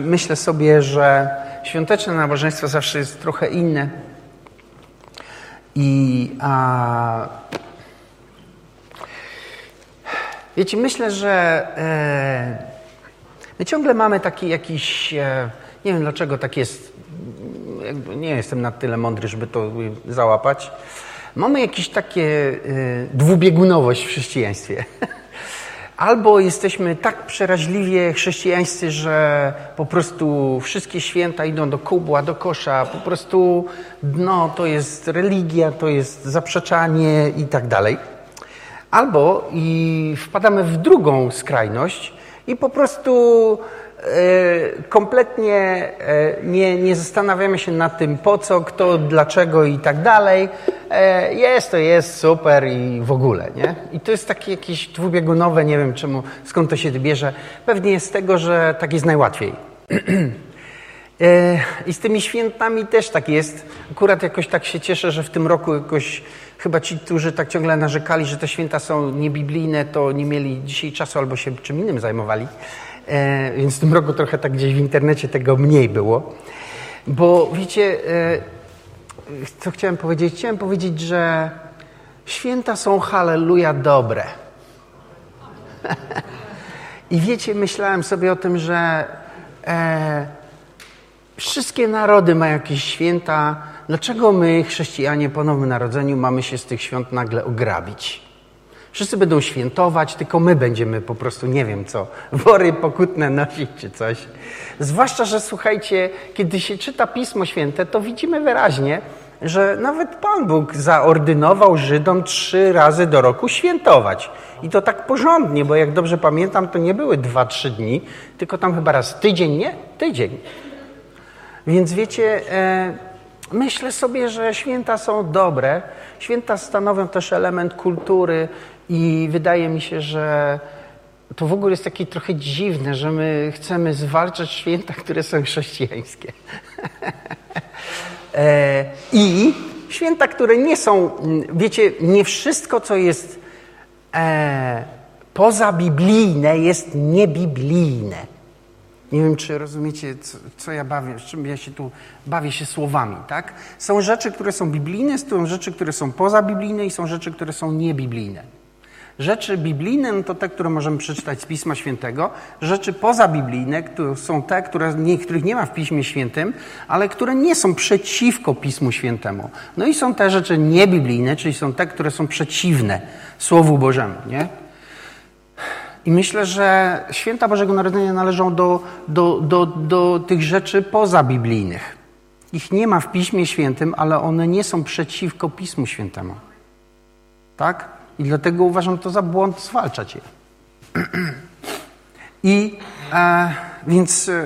Myślę sobie, że świąteczne nabożeństwo zawsze jest trochę inne. I a, wiecie, myślę, że e, my ciągle mamy taki jakiś, e, nie wiem dlaczego tak jest, nie jestem na tyle mądry, żeby to załapać. Mamy jakieś takie e, dwubiegunowość w chrześcijaństwie. Albo jesteśmy tak przeraźliwie chrześcijańscy, że po prostu wszystkie święta idą do kubła, do kosza, po prostu no, to jest religia, to jest zaprzeczanie i tak dalej. Albo i wpadamy w drugą skrajność i po prostu kompletnie e, nie, nie zastanawiamy się nad tym, po co, kto, dlaczego i tak dalej. E, jest to jest super i w ogóle, nie? I to jest takie jakieś dwubiegunowe, nie wiem czemu, skąd to się bierze. Pewnie z tego, że tak jest najłatwiej. I z tymi świętami też tak jest. Akurat jakoś tak się cieszę, że w tym roku jakoś chyba ci, którzy tak ciągle narzekali, że te święta są niebiblijne, to nie mieli dzisiaj czasu albo się czym innym zajmowali. E, więc w tym roku trochę tak gdzieś w internecie tego mniej było. Bo wiecie, e, co chciałem powiedzieć? Chciałem powiedzieć, że święta są halleluja dobre. I wiecie, myślałem sobie o tym, że e, wszystkie narody mają jakieś święta. Dlaczego my, chrześcijanie po Nowym Narodzeniu, mamy się z tych świąt nagle ograbić? Wszyscy będą świętować, tylko my będziemy po prostu, nie wiem co, wory pokutne nosić czy coś. Zwłaszcza, że słuchajcie, kiedy się czyta Pismo Święte, to widzimy wyraźnie, że nawet Pan Bóg zaordynował Żydom trzy razy do roku świętować. I to tak porządnie, bo jak dobrze pamiętam, to nie były dwa, trzy dni, tylko tam chyba raz tydzień, nie? Tydzień. Więc wiecie, e, myślę sobie, że święta są dobre. Święta stanowią też element kultury, i wydaje mi się, że to w ogóle jest takie trochę dziwne, że my chcemy zwalczać święta, które są chrześcijańskie. E, I święta, które nie są, wiecie, nie wszystko, co jest e, pozabiblijne, jest niebiblijne. Nie wiem, czy rozumiecie, co, co, ja bawię, czym ja się tu bawię się słowami, tak? Są rzeczy, które są biblijne, są rzeczy, które są pozabiblijne i są rzeczy, które są niebiblijne. Rzeczy biblijne no to te, które możemy przeczytać z Pisma Świętego. Rzeczy pozabiblijne to są te, które, nie, których nie ma w Piśmie Świętym, ale które nie są przeciwko Pismu Świętemu. No i są te rzeczy niebiblijne, czyli są te, które są przeciwne Słowu Bożemu. Nie? I myślę, że święta Bożego Narodzenia należą do, do, do, do tych rzeczy pozabiblijnych. Ich nie ma w Piśmie Świętym, ale one nie są przeciwko Pismu Świętemu. Tak? I dlatego uważam to za błąd zwalczać je. I e, więc, e,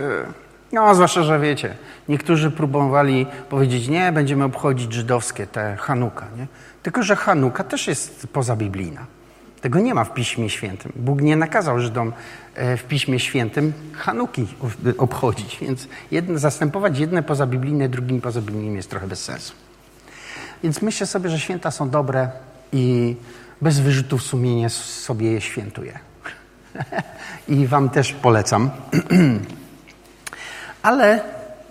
no zwłaszcza, że wiecie, niektórzy próbowali powiedzieć, nie, będziemy obchodzić żydowskie, te Hanuka, nie? Tylko, że Hanuka też jest pozabiblijna. Tego nie ma w Piśmie Świętym. Bóg nie nakazał Żydom e, w Piśmie Świętym Hanuki obchodzić, więc jedne, zastępować jedne pozabiblijne drugim pozabiblijnym jest trochę bez sensu. Więc myślę sobie, że święta są dobre i bez wyrzutów sumienia sobie je świętuję. I Wam też polecam. Ale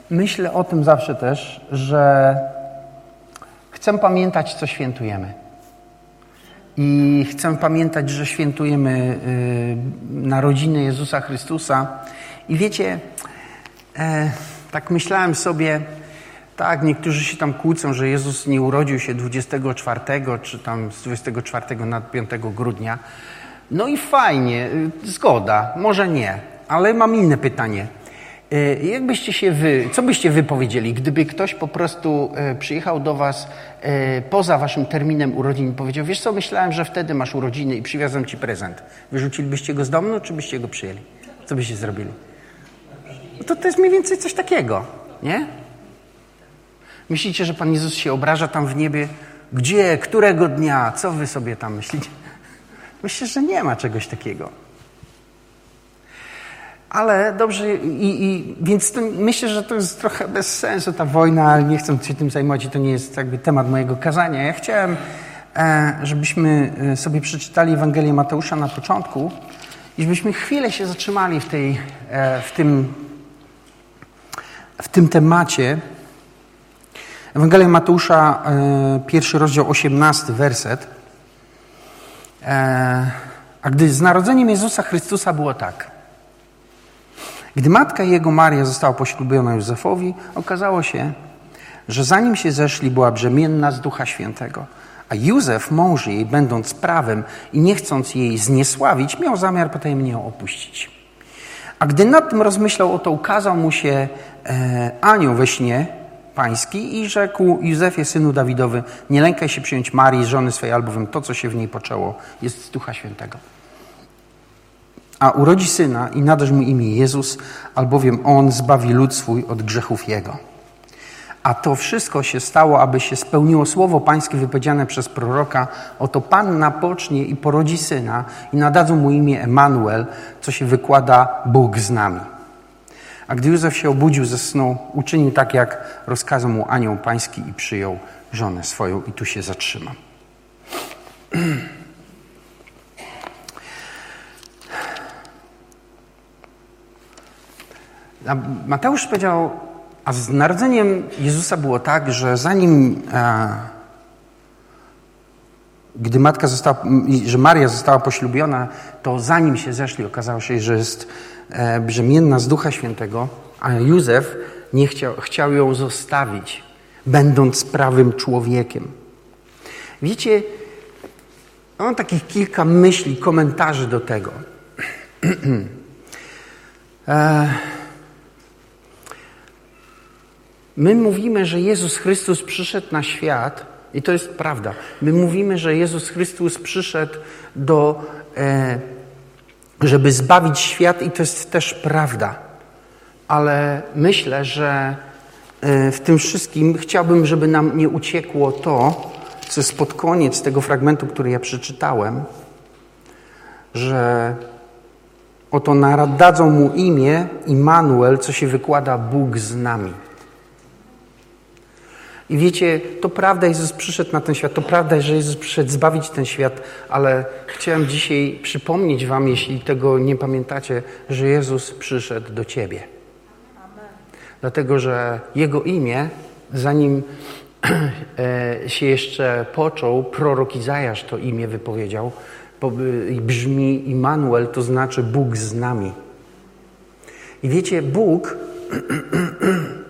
myślę o tym zawsze też, że chcę pamiętać, co świętujemy. I chcę pamiętać, że świętujemy y, narodziny Jezusa Chrystusa. I wiecie, e, tak myślałem sobie, tak, niektórzy się tam kłócą, że Jezus nie urodził się 24 czy tam z 24 na 5 grudnia. No i fajnie, y, zgoda, może nie, ale mam inne pytanie. Y, jak byście się wy, co byście wy powiedzieli, gdyby ktoś po prostu y, przyjechał do was poza waszym terminem urodzin i powiedział, wiesz co, myślałem, że wtedy masz urodziny i przywiozłem ci prezent. Wyrzucilibyście go z domu, czy byście go przyjęli? Co byście zrobili? No to to jest mniej więcej coś takiego, nie? Myślicie, że Pan Jezus się obraża tam w niebie? Gdzie? Którego dnia? Co wy sobie tam myślicie? Myślę, że nie ma czegoś takiego. Ale dobrze, i, i więc to, myślę, że to jest trochę bez sensu ta wojna, nie chcę się tym zajmować i to nie jest jakby temat mojego kazania. Ja chciałem, e, żebyśmy e, sobie przeczytali Ewangelię Mateusza na początku i żebyśmy chwilę się zatrzymali w, tej, e, w tym w tym temacie Ewangelia Mateusza, e, pierwszy rozdział, osiemnasty werset. E, a gdy z narodzeniem Jezusa Chrystusa było tak. Gdy matka jego Maria została poślubiona Józefowi, okazało się, że zanim się zeszli, była brzemienna z Ducha Świętego. A Józef, mąż jej, będąc prawem i nie chcąc jej zniesławić, miał zamiar potajemnie ją opuścić. A gdy nad tym rozmyślał, oto ukazał mu się e, anioł we śnie pański i rzekł Józefie, synu Dawidowy, nie lękaj się przyjąć Marii, żony swojej, albowiem to, co się w niej poczęło, jest z Ducha Świętego. A urodzi syna i nadasz mu imię Jezus, albowiem on zbawi lud swój od grzechów jego. A to wszystko się stało, aby się spełniło słowo pańskie wypowiedziane przez proroka. Oto Panna pocznie i porodzi syna i nadadzą mu imię Emanuel, co się wykłada Bóg z nami. A gdy Józef się obudził ze snu, uczynił tak, jak rozkazał mu anioł pański i przyjął żonę swoją. I tu się zatrzymam. Mateusz powiedział, a z narodzeniem Jezusa było tak, że zanim, e, gdy matka została, że Maria została poślubiona, to zanim się zeszli, okazało się, że jest brzemienna z Ducha Świętego, a Józef nie chciał, chciał ją zostawić, będąc prawym człowiekiem. Wiecie, mam takich kilka myśli, komentarzy do tego. e, My mówimy, że Jezus Chrystus przyszedł na świat i to jest prawda. My mówimy, że Jezus Chrystus przyszedł do, e, żeby zbawić świat i to jest też prawda. Ale myślę, że e, w tym wszystkim chciałbym, żeby nam nie uciekło to, co jest pod koniec tego fragmentu, który ja przeczytałem, że oto nadadzą mu imię Immanuel, co się wykłada Bóg z nami. I wiecie, to prawda, Jezus przyszedł na ten świat, to prawda, że Jezus przyszedł zbawić ten świat, ale chciałem dzisiaj przypomnieć Wam, jeśli tego nie pamiętacie, że Jezus przyszedł do Ciebie. Amen. Dlatego, że Jego imię, zanim e, się jeszcze począł, prorok Izajasz to imię wypowiedział, brzmi Immanuel, to znaczy Bóg z nami. I wiecie, Bóg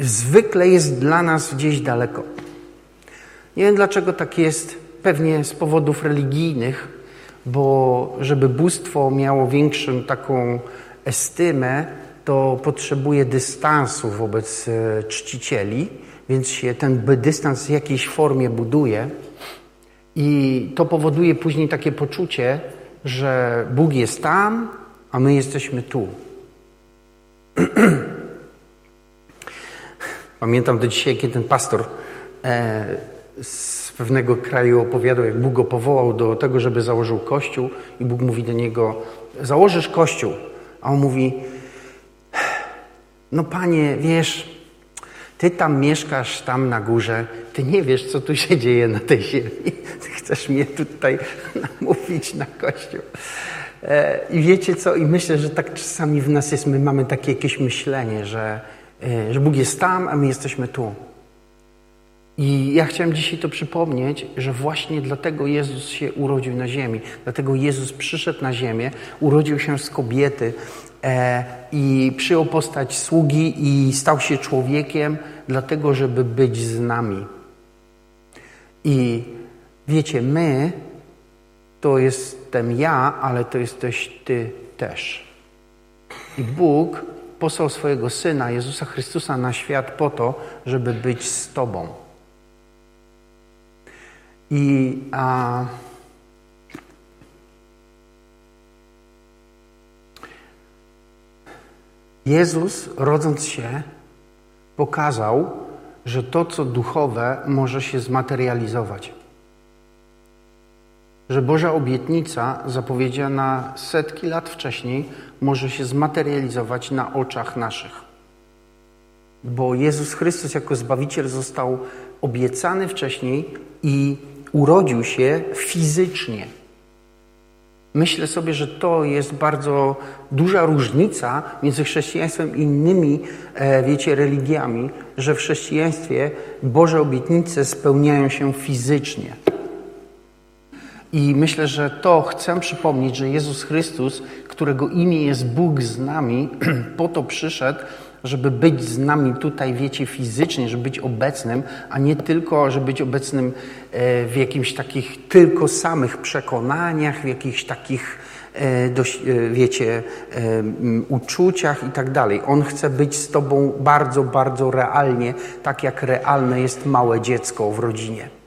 zwykle jest dla nas gdzieś daleko. Nie wiem dlaczego tak jest, pewnie z powodów religijnych, bo żeby bóstwo miało większą taką estymę, to potrzebuje dystansu wobec e, czcicieli, więc się ten dystans w jakiejś formie buduje. I to powoduje później takie poczucie, że Bóg jest tam, a my jesteśmy tu. Pamiętam do dzisiaj, kiedy ten pastor e, z pewnego kraju opowiadał, jak Bóg go powołał do tego, żeby założył kościół i Bóg mówi do niego, założysz kościół. A on mówi, no panie, wiesz, ty tam mieszkasz, tam na górze, ty nie wiesz, co tu się dzieje na tej ziemi. Ty chcesz mnie tutaj namówić na kościół. E, I wiecie co? I myślę, że tak czasami w nas jest, my mamy takie jakieś myślenie, że że Bóg jest tam, a my jesteśmy tu. I ja chciałem dzisiaj to przypomnieć, że właśnie dlatego Jezus się urodził na ziemi. Dlatego Jezus przyszedł na ziemię, urodził się z kobiety e, i przyjął postać sługi i stał się człowiekiem, dlatego żeby być z nami. I wiecie, my to jestem ja, ale to jesteś ty też. I Bóg posłał swojego Syna, Jezusa Chrystusa, na świat po to, żeby być z Tobą. I a, Jezus, rodząc się, pokazał, że to, co duchowe, może się zmaterializować że Boża obietnica zapowiedziana setki lat wcześniej może się zmaterializować na oczach naszych. Bo Jezus Chrystus jako Zbawiciel został obiecany wcześniej i urodził się fizycznie. Myślę sobie, że to jest bardzo duża różnica między chrześcijaństwem i innymi, e, wiecie, religiami, że w chrześcijaństwie Boże obietnice spełniają się fizycznie. I myślę, że to chcę przypomnieć, że Jezus Chrystus, którego imię jest Bóg z nami, po to przyszedł, żeby być z nami tutaj, wiecie, fizycznie, żeby być obecnym, a nie tylko, żeby być obecnym e, w jakimś takich tylko samych przekonaniach, w jakichś takich, e, e, wiecie, uczuciach i tak dalej. On chce być z Tobą bardzo, bardzo realnie, tak jak realne jest małe dziecko w rodzinie.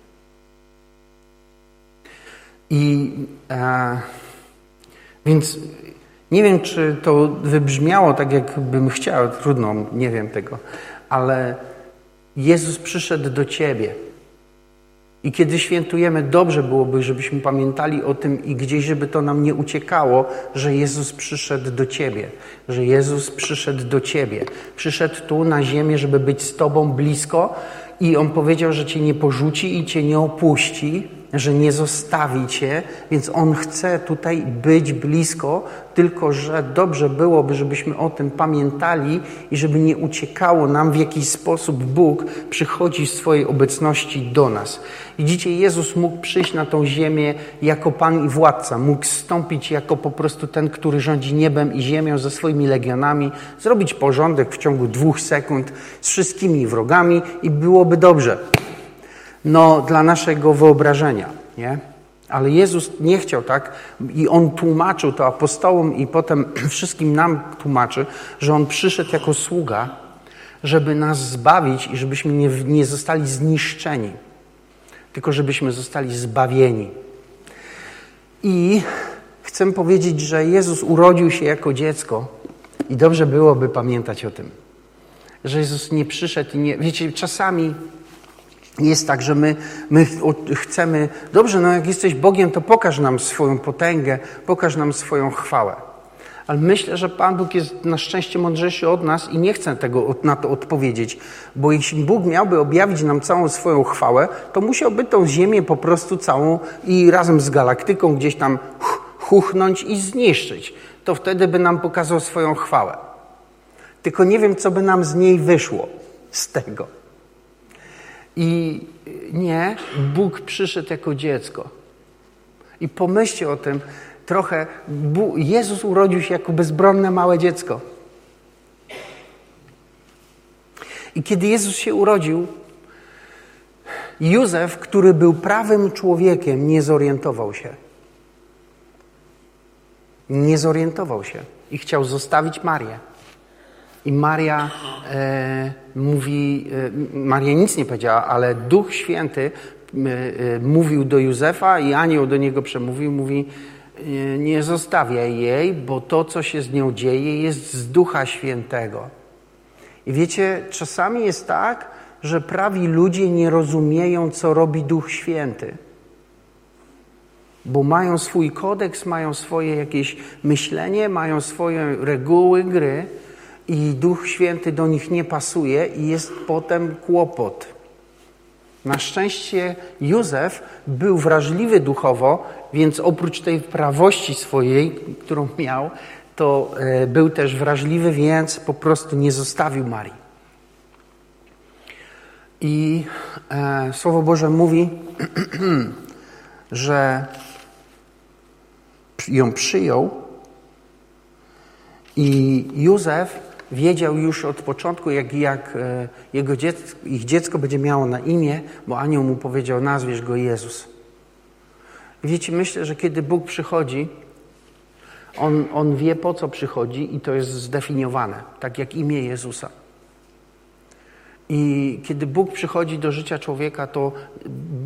I e, więc nie wiem, czy to wybrzmiało tak, jak bym chciał, trudno, nie wiem tego, ale Jezus przyszedł do Ciebie. I kiedy świętujemy, dobrze byłoby, żebyśmy pamiętali o tym i gdzieś, żeby to nam nie uciekało, że Jezus przyszedł do Ciebie, że Jezus przyszedł do Ciebie. Przyszedł tu na ziemię, żeby być z Tobą blisko i On powiedział, że Cię nie porzuci i Cię nie opuści, że nie zostawi Cię, więc On chce tutaj być blisko, tylko że dobrze byłoby, żebyśmy o tym pamiętali i żeby nie uciekało nam w jakiś sposób Bóg przychodzi w swojej obecności do nas. Widzicie, Jezus mógł przyjść na tą ziemię jako Pan i Władca, mógł stąpić jako po prostu ten, który rządzi niebem i ziemią ze swoimi legionami, zrobić porządek w ciągu dwóch sekund z wszystkimi wrogami i byłoby dobrze no, dla naszego wyobrażenia, nie? Ale Jezus nie chciał tak i On tłumaczył to apostołom i potem wszystkim nam tłumaczy, że On przyszedł jako sługa, żeby nas zbawić i żebyśmy nie, nie zostali zniszczeni, tylko żebyśmy zostali zbawieni. I chcę powiedzieć, że Jezus urodził się jako dziecko i dobrze byłoby pamiętać o tym, że Jezus nie przyszedł i nie... Wiecie, czasami jest tak, że my, my chcemy, dobrze, no jak jesteś Bogiem, to pokaż nam swoją potęgę, pokaż nam swoją chwałę. Ale myślę, że Pan Bóg jest na szczęście mądrzejszy od nas i nie chce tego, na to odpowiedzieć, bo jeśli Bóg miałby objawić nam całą swoją chwałę, to musiałby tą ziemię po prostu całą i razem z galaktyką gdzieś tam chuchnąć i zniszczyć. To wtedy by nam pokazał swoją chwałę. Tylko nie wiem, co by nam z niej wyszło, z tego. I nie, Bóg przyszedł jako dziecko. I pomyślcie o tym trochę. Jezus urodził się jako bezbronne małe dziecko. I kiedy Jezus się urodził, Józef, który był prawym człowiekiem, nie zorientował się. Nie zorientował się i chciał zostawić Marię. I Maria e, mówi, e, Maria nic nie powiedziała, ale Duch Święty e, e mówił do Józefa i anioł do niego przemówił, mówi nie zostawiaj jej, bo to, co się z nią dzieje, jest z Ducha Świętego. I wiecie, czasami jest tak, że prawi ludzie nie rozumieją, co robi Duch Święty. Bo mają swój kodeks, mają swoje jakieś myślenie, mają swoje reguły gry, i Duch Święty do nich nie pasuje i jest potem kłopot. Na szczęście Józef był wrażliwy duchowo, więc oprócz tej prawości swojej, którą miał, to e, był też wrażliwy, więc po prostu nie zostawił Marii. I e, Słowo Boże mówi, że ją przyjął i Józef wiedział już od początku, jak, jak e, jego dziecko, ich dziecko będzie miało na imię, bo anioł mu powiedział, nazwiesz go Jezus. wiecie, myślę, że kiedy Bóg przychodzi, on, on wie po co przychodzi i to jest zdefiniowane, tak jak imię Jezusa. I kiedy Bóg przychodzi do życia człowieka, to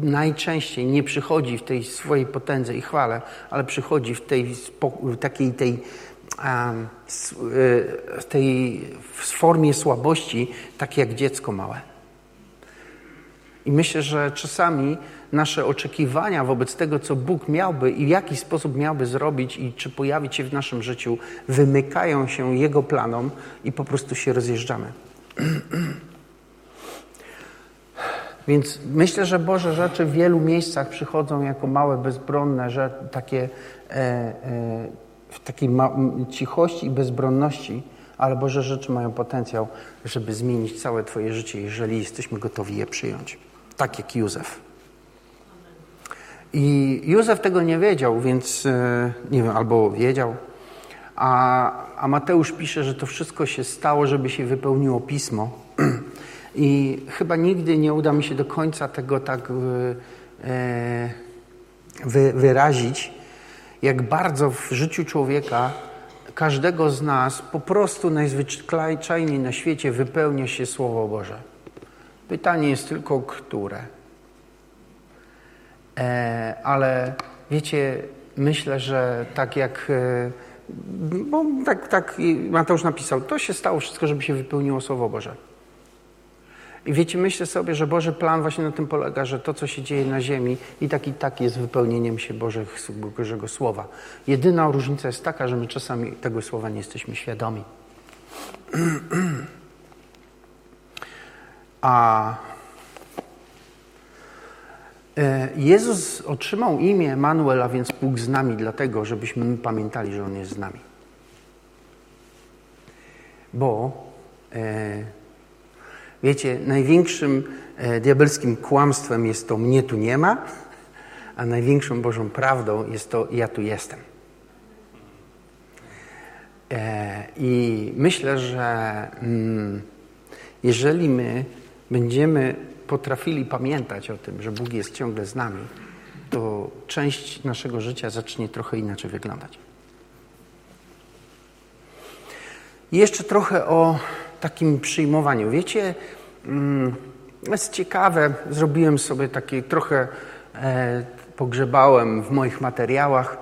najczęściej nie przychodzi w tej swojej potędze i chwale, ale przychodzi w tej takiej tej w tej w formie słabości, tak jak dziecko małe. I myślę, że czasami nasze oczekiwania wobec tego, co Bóg miałby i w jaki sposób miałby zrobić i czy pojawić się w naszym życiu, wymykają się Jego planom i po prostu się rozjeżdżamy. Więc myślę, że Boże rzeczy w wielu miejscach przychodzą jako małe, bezbronne, że takie e, e, w takiej cichości i bezbronności, ale Boże rzeczy mają potencjał, żeby zmienić całe Twoje życie, jeżeli jesteśmy gotowi je przyjąć. Tak jak Józef. I Józef tego nie wiedział, więc e, nie wiem, albo wiedział, a, a Mateusz pisze, że to wszystko się stało, żeby się wypełniło pismo. I chyba nigdy nie uda mi się do końca tego tak e, wy, wyrazić, jak bardzo w życiu człowieka, każdego z nas, po prostu najzwyczajniej na świecie wypełnia się Słowo Boże. Pytanie jest tylko, które. E, ale wiecie, myślę, że tak jak e, bo tak, tak Mateusz napisał, to się stało wszystko, żeby się wypełniło Słowo Boże. I wiecie, myślę sobie, że Boży plan właśnie na tym polega, że to, co się dzieje na ziemi i tak i tak jest wypełnieniem się Bożych, Bożego Słowa. Jedyna różnica jest taka, że my czasami tego Słowa nie jesteśmy świadomi. A e, Jezus otrzymał imię Emanuel, a więc Bóg z nami, dlatego, żebyśmy pamiętali, że On jest z nami. Bo e, Wiecie, największym e, diabelskim kłamstwem jest to mnie tu nie ma, a największą Bożą prawdą jest to ja tu jestem. E, I myślę, że mm, jeżeli my będziemy potrafili pamiętać o tym, że Bóg jest ciągle z nami, to część naszego życia zacznie trochę inaczej wyglądać. Jeszcze trochę o takim przyjmowaniu. Wiecie, mm, jest ciekawe, zrobiłem sobie takie trochę, e, pogrzebałem w moich materiałach,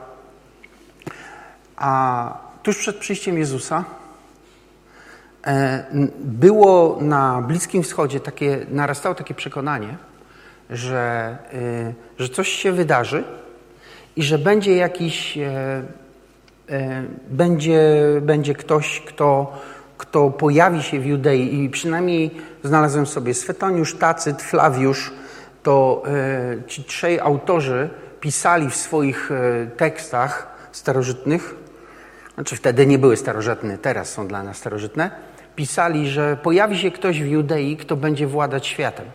a tuż przed przyjściem Jezusa e, było na Bliskim Wschodzie takie, narastało takie przekonanie, że, e, że coś się wydarzy i że będzie jakiś, e, e, będzie, będzie ktoś, kto kto pojawi się w Judei i przynajmniej znalazłem sobie Swetoniusz, Tacyt, Flawiusz, to e, ci trzej autorzy pisali w swoich e, tekstach starożytnych, znaczy wtedy nie były starożytne, teraz są dla nas starożytne, pisali, że pojawi się ktoś w Judei, kto będzie władać światem.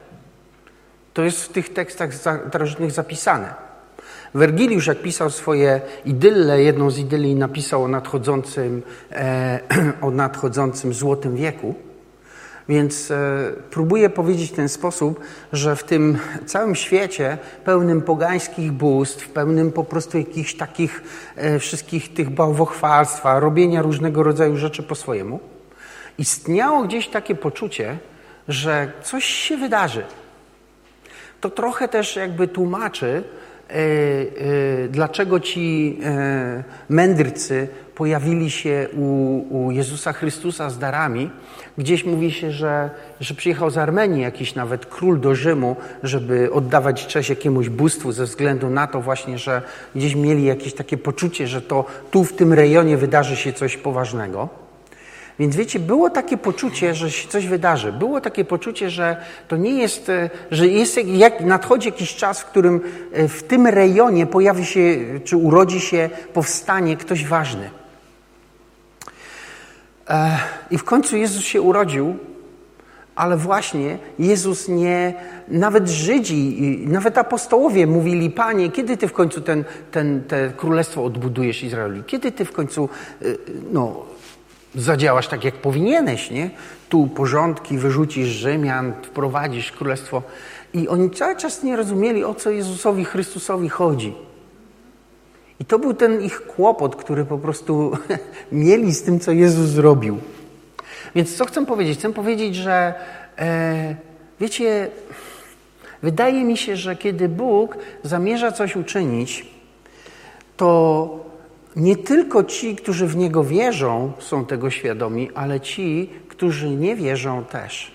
To jest w tych tekstach starożytnych zapisane. Wergiliusz, jak pisał swoje idylle, jedną z idylii napisał o nadchodzącym, e, o nadchodzącym złotym wieku. Więc e, próbuję powiedzieć w ten sposób, że w tym całym świecie pełnym pogańskich bóstw, pełnym po prostu jakichś takich e, wszystkich tych bałwochwalstwa, robienia różnego rodzaju rzeczy po swojemu, istniało gdzieś takie poczucie, że coś się wydarzy. To trochę też jakby tłumaczy, dlaczego ci e, mędrcy pojawili się u, u Jezusa Chrystusa z darami. Gdzieś mówi się, że, że przyjechał z Armenii jakiś nawet król do Rzymu, żeby oddawać cześć jakiemuś bóstwu ze względu na to właśnie, że gdzieś mieli jakieś takie poczucie, że to tu w tym rejonie wydarzy się coś poważnego. Więc wiecie, było takie poczucie, że się coś wydarzy. Było takie poczucie, że to nie jest, e, że jest, jak, nadchodzi jakiś czas, w którym e, w tym rejonie pojawi się, czy urodzi się, powstanie ktoś ważny. E, I w końcu Jezus się urodził, ale właśnie Jezus nie, nawet Żydzi, nawet apostołowie mówili, Panie, kiedy Ty w końcu ten, ten, te królestwo odbudujesz Izraeli? Kiedy Ty w końcu no, zadziałasz tak, jak powinieneś, nie? Tu porządki, wyrzucisz Rzymian, wprowadzisz królestwo. I oni cały czas nie rozumieli, o co Jezusowi Chrystusowi chodzi. I to był ten ich kłopot, który po prostu mieli z tym, co Jezus zrobił. Więc co chcę powiedzieć? Chcę powiedzieć, że e, wiecie, wydaje mi się, że kiedy Bóg zamierza coś uczynić, to nie tylko ci, którzy w Niego wierzą, są tego świadomi, ale ci, którzy nie wierzą też.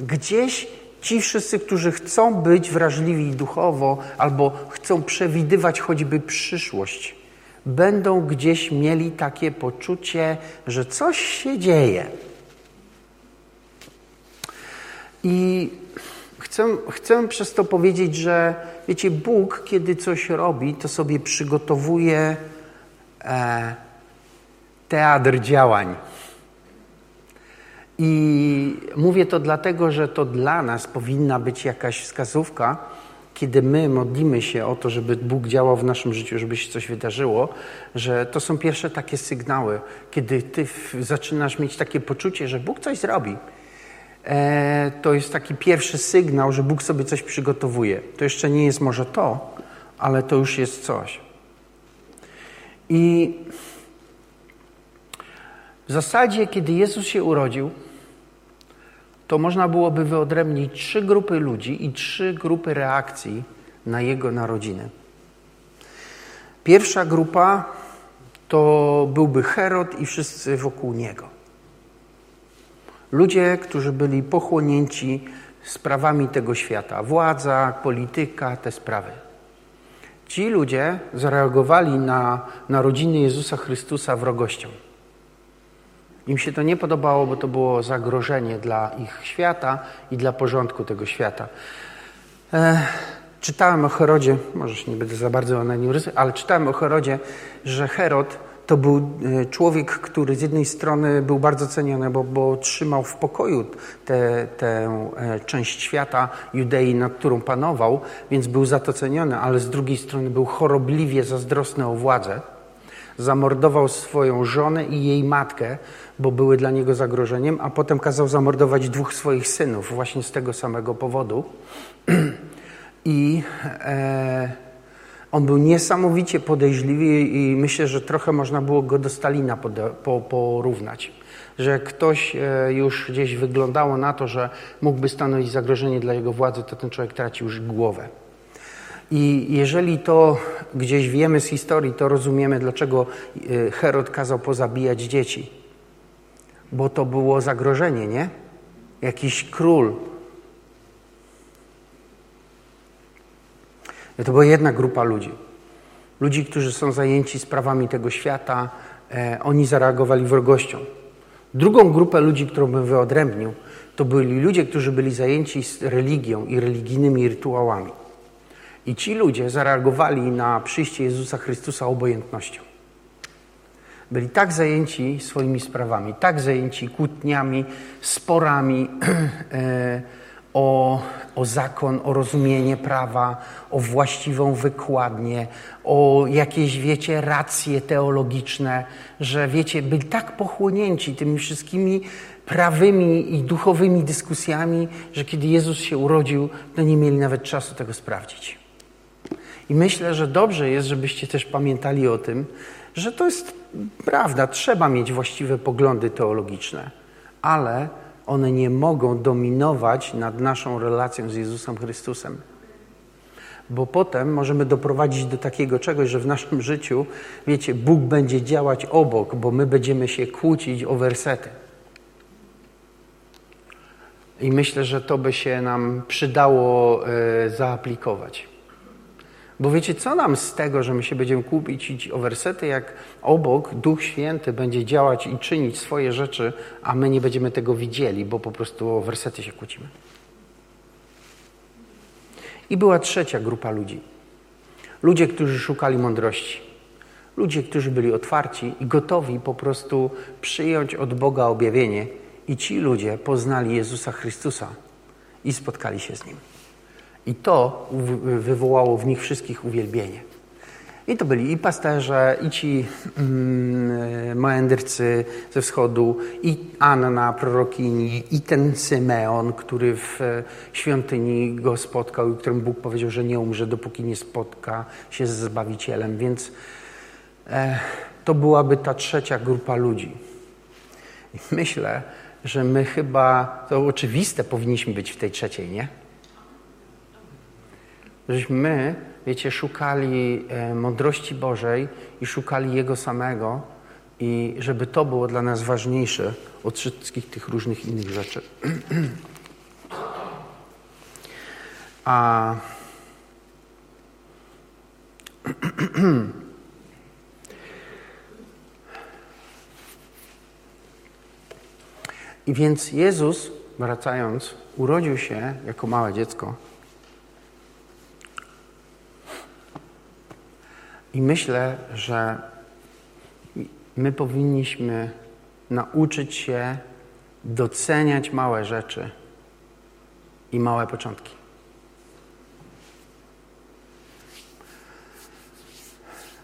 Gdzieś ci wszyscy, którzy chcą być wrażliwi duchowo albo chcą przewidywać choćby przyszłość, będą gdzieś mieli takie poczucie, że coś się dzieje. I Chcę, chcę przez to powiedzieć, że wiecie, Bóg, kiedy coś robi, to sobie przygotowuje e, teatr działań. I mówię to dlatego, że to dla nas powinna być jakaś wskazówka, kiedy my modlimy się o to, żeby Bóg działał w naszym życiu, żeby się coś wydarzyło, że to są pierwsze takie sygnały, kiedy ty zaczynasz mieć takie poczucie, że Bóg coś zrobi. E, to jest taki pierwszy sygnał, że Bóg sobie coś przygotowuje. To jeszcze nie jest może to, ale to już jest coś. I w zasadzie, kiedy Jezus się urodził, to można byłoby wyodrębnić trzy grupy ludzi i trzy grupy reakcji na Jego narodziny. Pierwsza grupa to byłby Herod i wszyscy wokół niego. Ludzie, którzy byli pochłonięci sprawami tego świata, władza, polityka, te sprawy. Ci ludzie zareagowali na narodziny Jezusa Chrystusa wrogością. Im się to nie podobało, bo to było zagrożenie dla ich świata i dla porządku tego świata. E, czytałem o Herodzie, może nie będę za bardzo na nim rysował, ale czytałem o Herodzie, że Herod to był e, człowiek, który z jednej strony był bardzo ceniony, bo, bo trzymał w pokoju tę e, część świata Judei, nad którą panował, więc był za to ceniony, ale z drugiej strony był chorobliwie zazdrosny o władzę. Zamordował swoją żonę i jej matkę, bo były dla niego zagrożeniem, a potem kazał zamordować dwóch swoich synów właśnie z tego samego powodu. I e, on był niesamowicie podejrzliwy i myślę, że trochę można było go do Stalina po, porównać. Że ktoś e, już gdzieś wyglądało na to, że mógłby stanowić zagrożenie dla jego władzy, to ten człowiek tracił już głowę. I jeżeli to gdzieś wiemy z historii, to rozumiemy, dlaczego e, Herod kazał pozabijać dzieci bo to było zagrożenie, nie? Jakiś król. To była jedna grupa ludzi. Ludzi, którzy są zajęci sprawami tego świata, e, oni zareagowali wrogością. Drugą grupę ludzi, którą bym wyodrębnił, to byli ludzie, którzy byli zajęci religią i religijnymi rytuałami. I ci ludzie zareagowali na przyjście Jezusa Chrystusa obojętnością. Byli tak zajęci swoimi sprawami, tak zajęci kłótniami, sporami e, o, o zakon, o rozumienie prawa, o właściwą wykładnię, o jakieś, wiecie, racje teologiczne, że, wiecie, byli tak pochłonięci tymi wszystkimi prawymi i duchowymi dyskusjami, że kiedy Jezus się urodził, to nie mieli nawet czasu tego sprawdzić. I myślę, że dobrze jest, żebyście też pamiętali o tym, że to jest prawda, trzeba mieć właściwe poglądy teologiczne, ale one nie mogą dominować nad naszą relacją z Jezusem Chrystusem. Bo potem możemy doprowadzić do takiego czegoś, że w naszym życiu, wiecie, Bóg będzie działać obok, bo my będziemy się kłócić o wersety. I myślę, że to by się nam przydało y, zaaplikować. Bo wiecie, co nam z tego, że my się będziemy kłócić o wersety, jak obok Duch Święty będzie działać i czynić swoje rzeczy, a my nie będziemy tego widzieli, bo po prostu o wersety się kłócimy. I była trzecia grupa ludzi. Ludzie, którzy szukali mądrości. Ludzie, którzy byli otwarci i gotowi po prostu przyjąć od Boga objawienie. I ci ludzie poznali Jezusa Chrystusa i spotkali się z Nim. I to wywołało w nich wszystkich uwielbienie. I to byli i pasterze, i ci mm, ze wschodu, i Anna, prorokini, i ten Symeon, który w świątyni go spotkał i którym Bóg powiedział, że nie umrze, dopóki nie spotka się z Zbawicielem. Więc e, to byłaby ta trzecia grupa ludzi. I myślę, że my chyba, to oczywiste, powinniśmy być w tej trzeciej, nie? Żeśmy my, wiecie, szukali e, mądrości Bożej i szukali Jego samego i żeby to było dla nas ważniejsze od wszystkich tych różnych innych rzeczy. A I więc Jezus wracając, urodził się jako małe dziecko. I myślę, że my powinniśmy nauczyć się doceniać małe rzeczy i małe początki.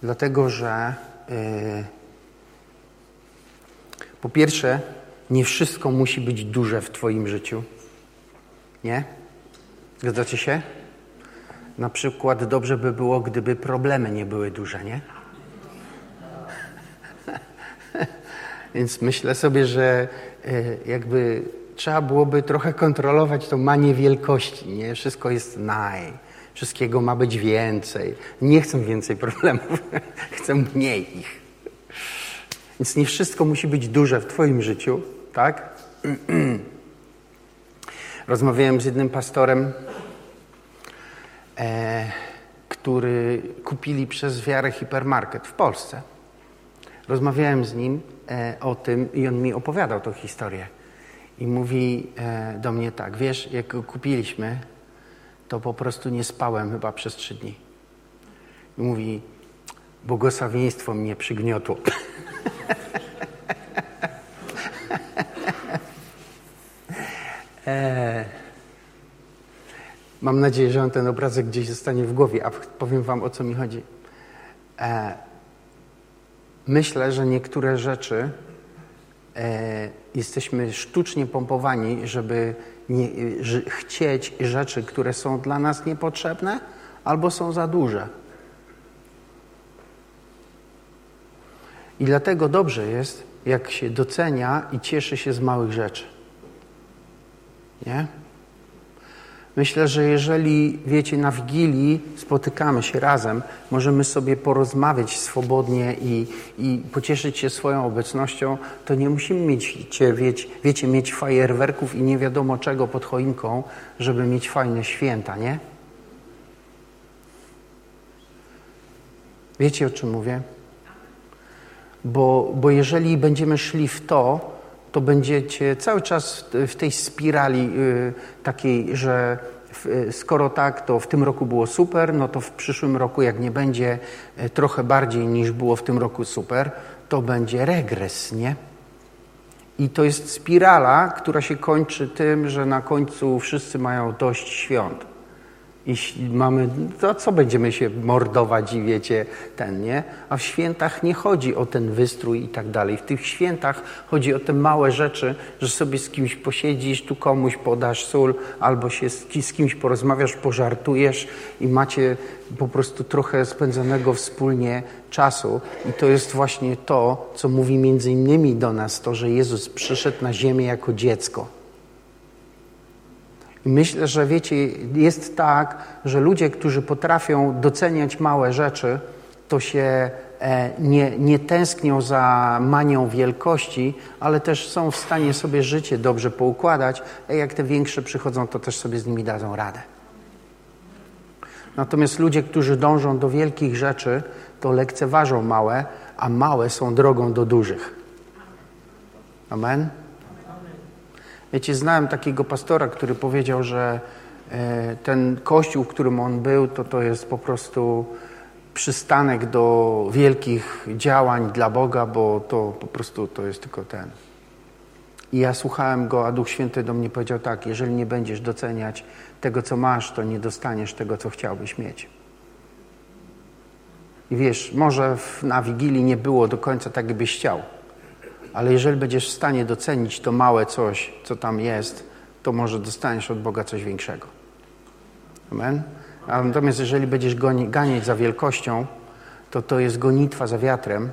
Dlatego, że yy, po pierwsze, nie wszystko musi być duże w Twoim życiu. Nie? Zgadzacie się? Na przykład dobrze by było, gdyby problemy nie były duże, nie? Więc myślę sobie, że y, jakby trzeba byłoby trochę kontrolować tą manię wielkości, nie? Wszystko jest naj, wszystkiego ma być więcej. Nie chcę więcej problemów, chcę mniej ich. Więc nie wszystko musi być duże w Twoim życiu, tak? Rozmawiałem z jednym pastorem, e, który kupili przez wiarę hipermarket w Polsce. Rozmawiałem z nim e, o tym i on mi opowiadał tą historię. I mówi e, do mnie tak, wiesz, jak go kupiliśmy, to po prostu nie spałem chyba przez trzy dni. I mówi, błogosławieństwo mnie przygniotło. e, mam nadzieję, że on ten obrazek gdzieś zostanie w głowie, a powiem wam o co mi chodzi. E, myślę, że niektóre rzeczy e, jesteśmy sztucznie pompowani, żeby nie, że, chcieć rzeczy, które są dla nas niepotrzebne albo są za duże. I dlatego dobrze jest, jak się docenia i cieszy się z małych rzeczy. Nie? Myślę, że jeżeli, wiecie, na Wigilii spotykamy się razem, możemy sobie porozmawiać swobodnie i, i pocieszyć się swoją obecnością, to nie musimy mieć, wiecie, wiecie, mieć fajerwerków i nie wiadomo czego pod choinką, żeby mieć fajne święta, nie? Wiecie, o czym mówię? Bo, bo jeżeli będziemy szli w to, to będziecie cały czas w tej spirali y, takiej, że y, skoro tak, to w tym roku było super, no to w przyszłym roku, jak nie będzie y, trochę bardziej niż było w tym roku super, to będzie regres, nie? I to jest spirala, która się kończy tym, że na końcu wszyscy mają dość świąt jeśli mamy, to co będziemy się mordować i wiecie, ten, nie? A w świętach nie chodzi o ten wystrój i tak dalej. W tych świętach chodzi o te małe rzeczy, że sobie z kimś posiedzisz, tu komuś podasz sól, albo się z, kimś porozmawiasz, pożartujesz i macie po prostu trochę spędzonego wspólnie czasu. I to jest właśnie to, co mówi między innymi do nas, to, że Jezus przyszedł na ziemię jako dziecko myślę, że wiecie, jest tak, że ludzie, którzy potrafią doceniać małe rzeczy, to się e, nie, nie tęsknią za manią wielkości, ale też są w stanie sobie życie dobrze poukładać, a jak te większe przychodzą, to też sobie z nimi dadzą radę. Natomiast ludzie, którzy dążą do wielkich rzeczy, to lekceważą małe, a małe są drogą do dużych. Amen? Wiecie, znałem takiego pastora, który powiedział, że e, ten kościół, w którym on był, to to jest po prostu przystanek do wielkich działań dla Boga, bo to po prostu to jest tylko ten. I ja słuchałem go, a Duch Święty do mnie powiedział tak, jeżeli nie będziesz doceniać tego, co masz, to nie dostaniesz tego, co chciałbyś mieć. I wiesz, może na Wigilii nie było do końca tak, jakbyś chciał, ale jeżeli będziesz w stanie docenić to małe coś, co tam jest, to może dostaniesz od Boga coś większego. Amen? Natomiast jeżeli będziesz goni, ganiać za wielkością, to to jest gonitwa za wiatrem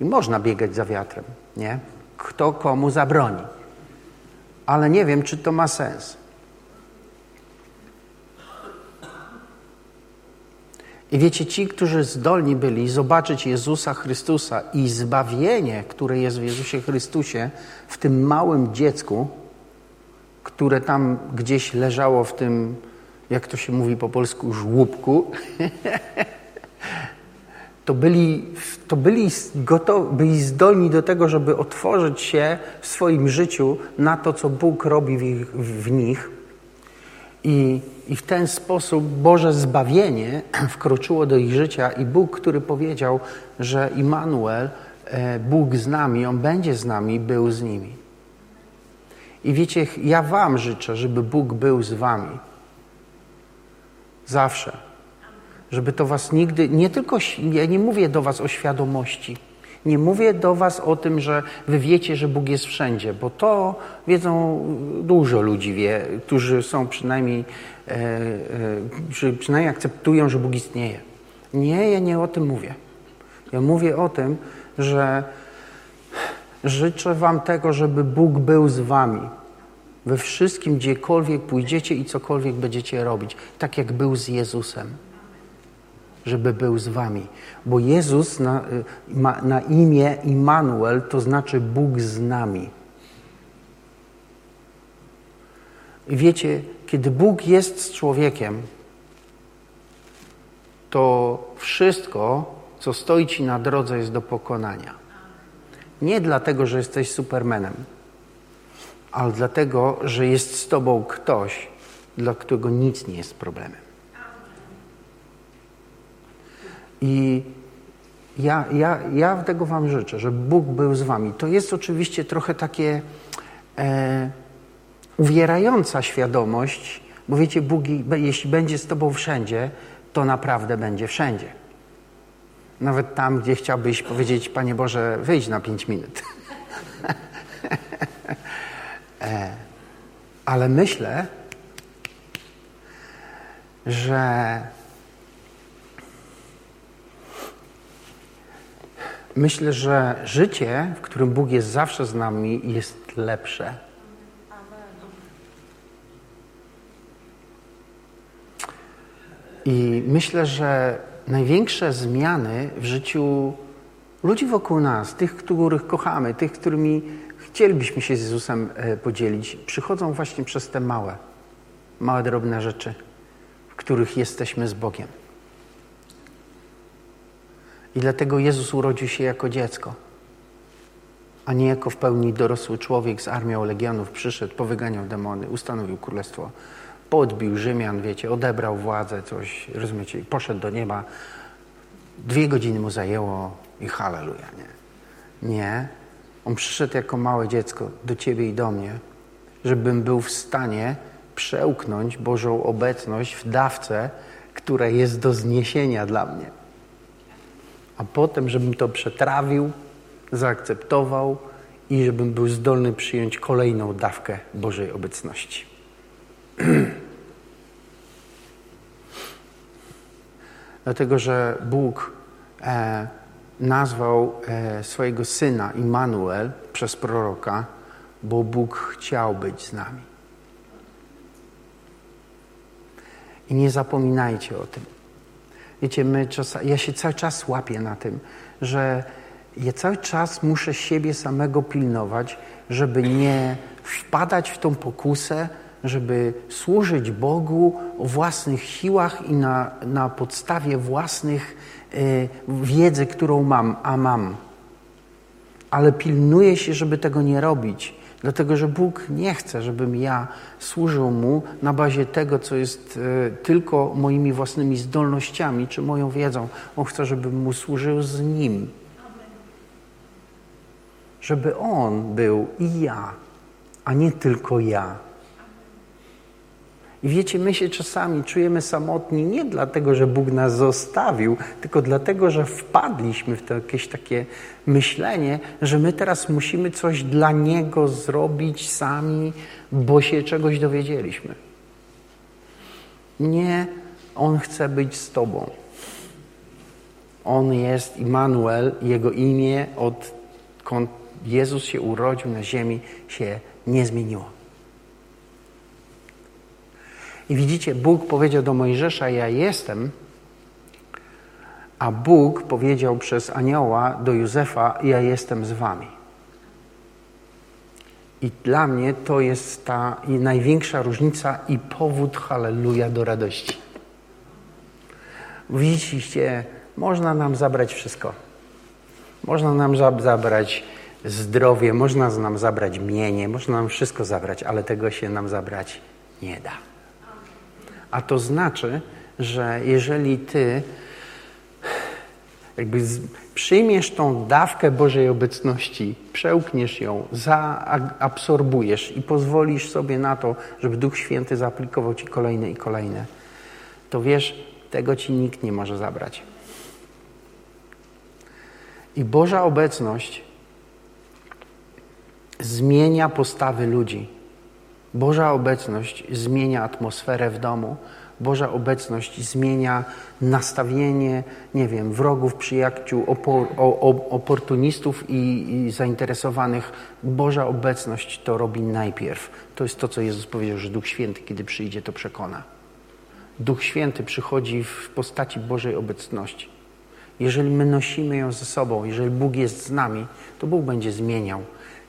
i można biegać za wiatrem, nie? Kto komu zabroni. Ale nie wiem, czy to ma sens. I wiecie, ci, którzy zdolni byli zobaczyć Jezusa Chrystusa i zbawienie, które jest w Jezusie Chrystusie, w tym małym dziecku, które tam gdzieś leżało w tym, jak to się mówi po polsku, żłóbku, to byli, to byli, gotowi, byli zdolni do tego, żeby otworzyć się w swoim życiu na to, co Bóg robi w, ich, w nich. I, I w ten sposób Boże zbawienie wkroczyło do ich życia i Bóg, który powiedział, że Immanuel, e, Bóg z nami, On będzie z nami, był z nimi. I wiecie, ja Wam życzę, żeby Bóg był z Wami. Zawsze. Żeby to Was nigdy, nie tylko, ja nie mówię do Was o świadomości. Nie mówię do Was o tym, że Wy wiecie, że Bóg jest wszędzie, bo to wiedzą dużo ludzi, wie, którzy są przynajmniej, e, e, przynajmniej akceptują, że Bóg istnieje. Nie, ja nie o tym mówię. Ja mówię o tym, że życzę Wam tego, żeby Bóg był z Wami we wszystkim, gdziekolwiek pójdziecie i cokolwiek będziecie robić, tak jak był z Jezusem, żeby był z wami. Bo Jezus na, ma, na imię Immanuel to znaczy Bóg z nami. I wiecie, kiedy Bóg jest z człowiekiem, to wszystko, co stoi ci na drodze, jest do pokonania. Nie dlatego, że jesteś supermenem ale dlatego, że jest z Tobą ktoś, dla którego nic nie jest problemem. I ja, ja, ja tego Wam życzę, żeby Bóg był z Wami. To jest oczywiście trochę takie e, uwierająca świadomość, bo wiecie, Bóg, jeśli będzie z Tobą wszędzie, to naprawdę będzie wszędzie. Nawet tam, gdzie chciałbyś powiedzieć, Panie Boże, wyjdź na pięć minut. E, ale myślę, że myślę, że życie, w którym Bóg jest zawsze z nami, jest lepsze. I myślę, że największe zmiany w życiu ludzi wokół nas, tych, których kochamy, tych, którymi chcielibyśmy się z Jezusem e, podzielić, przychodzą właśnie przez te małe, małe, drobne rzeczy, w których jesteśmy z Bogiem. I dlatego Jezus urodził się jako dziecko, a nie jako w pełni dorosły człowiek z armią legionów. Przyszedł, powyganiał demony, ustanowił królestwo, podbił Rzymian, wiecie, odebrał władzę, coś, rozumiecie, poszedł do nieba. Dwie godziny mu zajęło i halleluja, nie? Nie, on przyszedł jako małe dziecko do Ciebie i do mnie, żebym był w stanie przełknąć Bożą obecność w dawce, która jest do zniesienia dla mnie. A potem, żebym to przetrawił, zaakceptował i żebym był zdolny przyjąć kolejną dawkę Bożej obecności. Dlatego, że Bóg e, nazwał e, swojego syna Immanuel przez proroka, bo Bóg chciał być z nami. I nie zapominajcie o tym. Wiecie, my czas, ja się cały czas łapię na tym, że ja cały czas muszę siebie samego pilnować, żeby nie wpadać w tą pokusę, żeby służyć Bogu o własnych siłach i na, na podstawie własnych Y, wiedzę, którą mam, a mam. Ale pilnuję się, żeby tego nie robić, dlatego że Bóg nie chce, żebym ja służył Mu na bazie tego, co jest y, tylko moimi własnymi zdolnościami czy moją wiedzą. On chce, żebym Mu służył z Nim. Żeby On był i ja, a nie tylko ja. I wiecie, my się czasami czujemy samotni nie dlatego, że Bóg nas zostawił, tylko dlatego, że wpadliśmy w to jakieś takie myślenie, że my teraz musimy coś dla Niego zrobić sami, bo się czegoś dowiedzieliśmy. Nie, On chce być z Tobą. On jest Immanuel, Jego imię, odkąd Jezus się urodził na ziemi, się nie zmieniło. I widzicie, Bóg powiedział do Mojżesza: Ja jestem, a Bóg powiedział przez anioła do Józefa: Ja jestem z wami. I dla mnie to jest ta największa różnica i powód, halleluja, do radości. Widzicie, można nam zabrać wszystko. Można nam zabrać zdrowie, można nam zabrać mienie, można nam wszystko zabrać, ale tego się nam zabrać nie da. A to znaczy, że jeżeli ty jakby przyjmiesz tą dawkę Bożej obecności, przełkniesz ją, zaabsorbujesz i pozwolisz sobie na to, żeby Duch Święty zaaplikował ci kolejne i kolejne, to wiesz, tego ci nikt nie może zabrać. I Boża obecność zmienia postawy ludzi. Boża obecność zmienia atmosferę w domu. Boża obecność zmienia nastawienie, nie wiem, wrogów, przyjaciół, opor, oportunistów i, i, zainteresowanych. Boża obecność to robi najpierw. To jest to, co Jezus powiedział, że Duch Święty, kiedy przyjdzie, to przekona. Duch Święty przychodzi w postaci Bożej obecności. Jeżeli my nosimy ją ze sobą, jeżeli Bóg jest z nami, to Bóg będzie zmieniał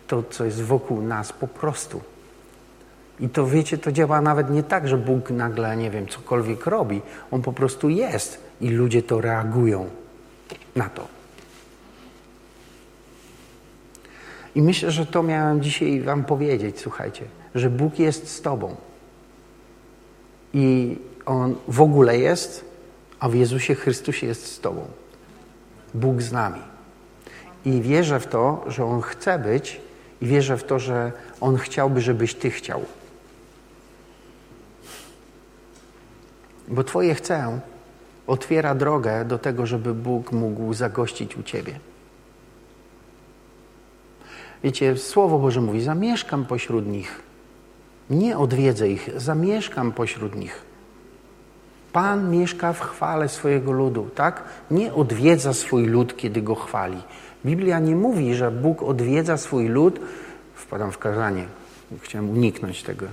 to, co jest wokół nas po prostu. I to wiecie, to działa nawet nie tak, że Bóg nagle, nie wiem, cokolwiek robi. On po prostu jest i ludzie to reagują na to. I myślę, że to miałem dzisiaj Wam powiedzieć, słuchajcie, że Bóg jest z Tobą. I On w ogóle jest, a w Jezusie Chrystusie jest z Tobą. Bóg z nami. I wierzę w to, że On chce być i wierzę w to, że On chciałby, żebyś Ty chciał. Bo Twoje chcę otwiera drogę do tego, żeby Bóg mógł zagościć u Ciebie. Wiecie, Słowo Boże mówi, zamieszkam pośród nich. Nie odwiedzę ich, zamieszkam pośród nich. Pan mieszka w chwale swojego ludu, tak? Nie odwiedza swój lud, kiedy go chwali. Biblia nie mówi, że Bóg odwiedza swój lud. Wpadam w kazanie. Chciałem uniknąć tego.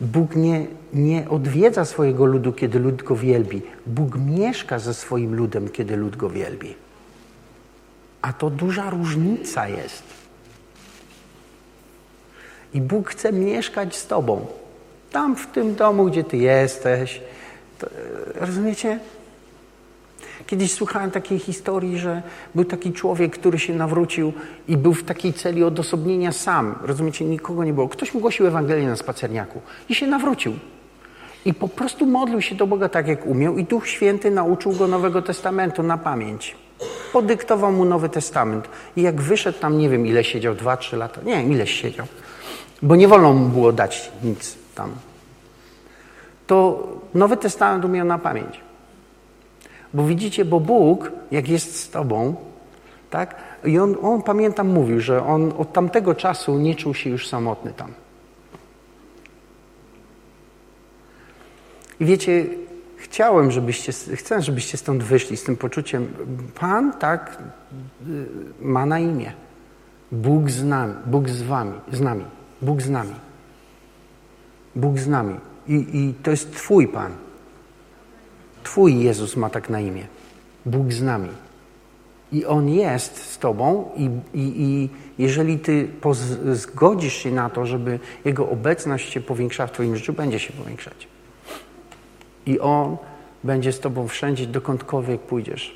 Bóg nie, nie odwiedza swojego ludu, kiedy lud go wielbi. Bóg mieszka ze swoim ludem, kiedy lud go wielbi. A to duża różnica jest. I Bóg chce mieszkać z Tobą. Tam w tym domu, gdzie Ty jesteś. To, rozumiecie? Kiedyś słuchałem takiej historii, że był taki człowiek, który się nawrócił i był w takiej celi odosobnienia sam. Rozumiecie, nikogo nie było. Ktoś mu głosił Ewangelię na spacerniaku i się nawrócił. I po prostu modlił się do Boga tak, jak umiał i Duch Święty nauczył go Nowego Testamentu na pamięć. Podyktował mu Nowy Testament. I jak wyszedł tam, nie wiem ile siedział, dwa, trzy lata. Nie wiem, ileś siedział. Bo nie wolno mu było dać nic tam. To Nowy Testament umiał na pamięć. Bo widzicie, bo Bóg, jak jest z Tobą, tak? I on, on, pamiętam, mówił, że on od tamtego czasu nie czuł się już samotny tam. I wiecie, chciałem, żebyście, chcę, żebyście stąd wyszli z tym poczuciem, Pan, tak, ma na imię. Bóg z nami, Bóg z wami, z nami, Bóg z nami. Bóg z nami. I, i to jest Twój Pan. Twój Jezus ma tak na imię. Bóg z nami. I On jest z Tobą i, i, i jeżeli Ty zgodzisz się na to, żeby Jego obecność się powiększała w Twoim życiu, będzie się powiększać. I On będzie z Tobą wszędzie, dokądkolwiek pójdziesz.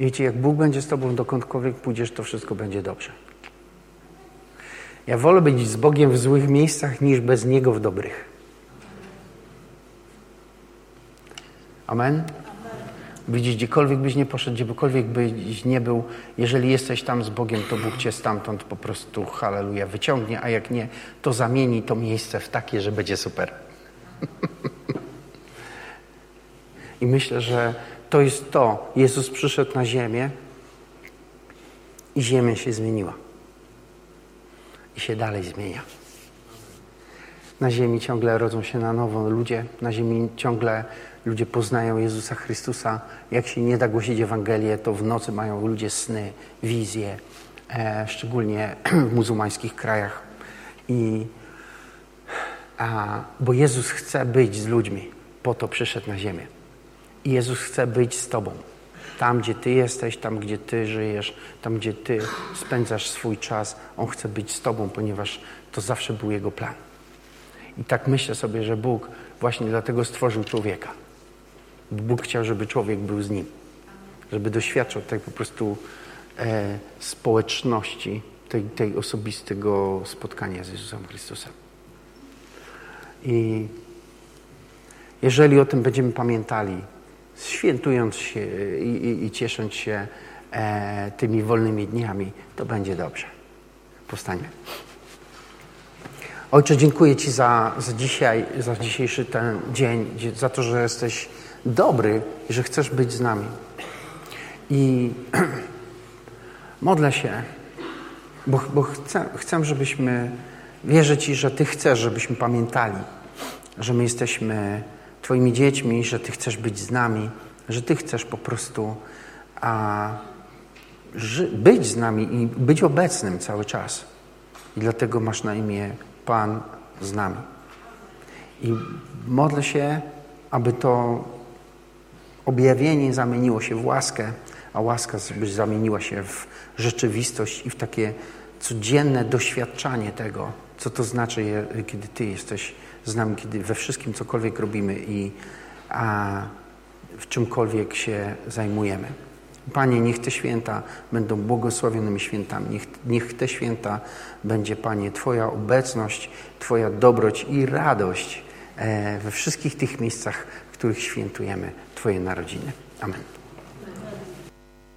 Wiecie, jak Bóg będzie z Tobą, dokądkolwiek pójdziesz, to wszystko będzie dobrze. Ja wolę być z Bogiem w złych miejscach, niż bez Niego w dobrych. Amen? Widzisz, gdziekolwiek byś nie poszedł, gdziekolwiek byś nie był, jeżeli jesteś tam z Bogiem, to Bóg cię stamtąd po prostu, halleluja, wyciągnie, a jak nie, to zamieni to miejsce w takie, że będzie super. I myślę, że to jest to. Jezus przyszedł na ziemię i ziemia się zmieniła. I się dalej zmienia. Na ziemi ciągle rodzą się na nowo ludzie, na ziemi ciągle ludzie poznają Jezusa Chrystusa. Jak się nie da głosić Ewangelię, to w nocy mają ludzie sny, wizje, e, szczególnie w muzułmańskich krajach. I, a, bo Jezus chce być z ludźmi, po to przyszedł na ziemię. I Jezus chce być z Tobą. Tam, gdzie Ty jesteś, tam, gdzie Ty żyjesz, tam, gdzie Ty spędzasz swój czas, On chce być z Tobą, ponieważ to zawsze był Jego plan. I tak myślę sobie, że Bóg właśnie dlatego stworzył człowieka Bóg chciał, żeby człowiek był z Nim. Żeby doświadczał tej po prostu e, społeczności, tej, tej osobistego spotkania z Jezusem Chrystusem. I jeżeli o tym będziemy pamiętali, świętując się i, i, i ciesząc się e, tymi wolnymi dniami, to będzie dobrze. Powstanie. Ojcze, dziękuję Ci za, za dzisiaj, za dzisiejszy ten dzień, za to, że jesteś dobry i że chcesz być z nami. I modlę się, bo, bo chcę, chcę, żebyśmy, wierzę Ci, że Ty chcesz, żebyśmy pamiętali, że my jesteśmy Twoimi dziećmi, że Ty chcesz być z nami, że Ty chcesz po prostu a, być z nami i być obecnym cały czas. I dlatego masz na imię Pan z nami. I modlę się, aby to objawienie zamieniło się w łaskę, a łaska zamieniła się w rzeczywistość i w takie codzienne doświadczanie tego, co to znaczy, kiedy Ty jesteś z nami, kiedy we wszystkim cokolwiek robimy i a, w czymkolwiek się zajmujemy. Panie, niech te święta będą błogosławionymi świętami. Niech, niech te święta będzie, Panie, Twoja obecność, Twoja dobroć i radość e, we wszystkich tych miejscach, w których świętujemy Twoje narodziny. Amen.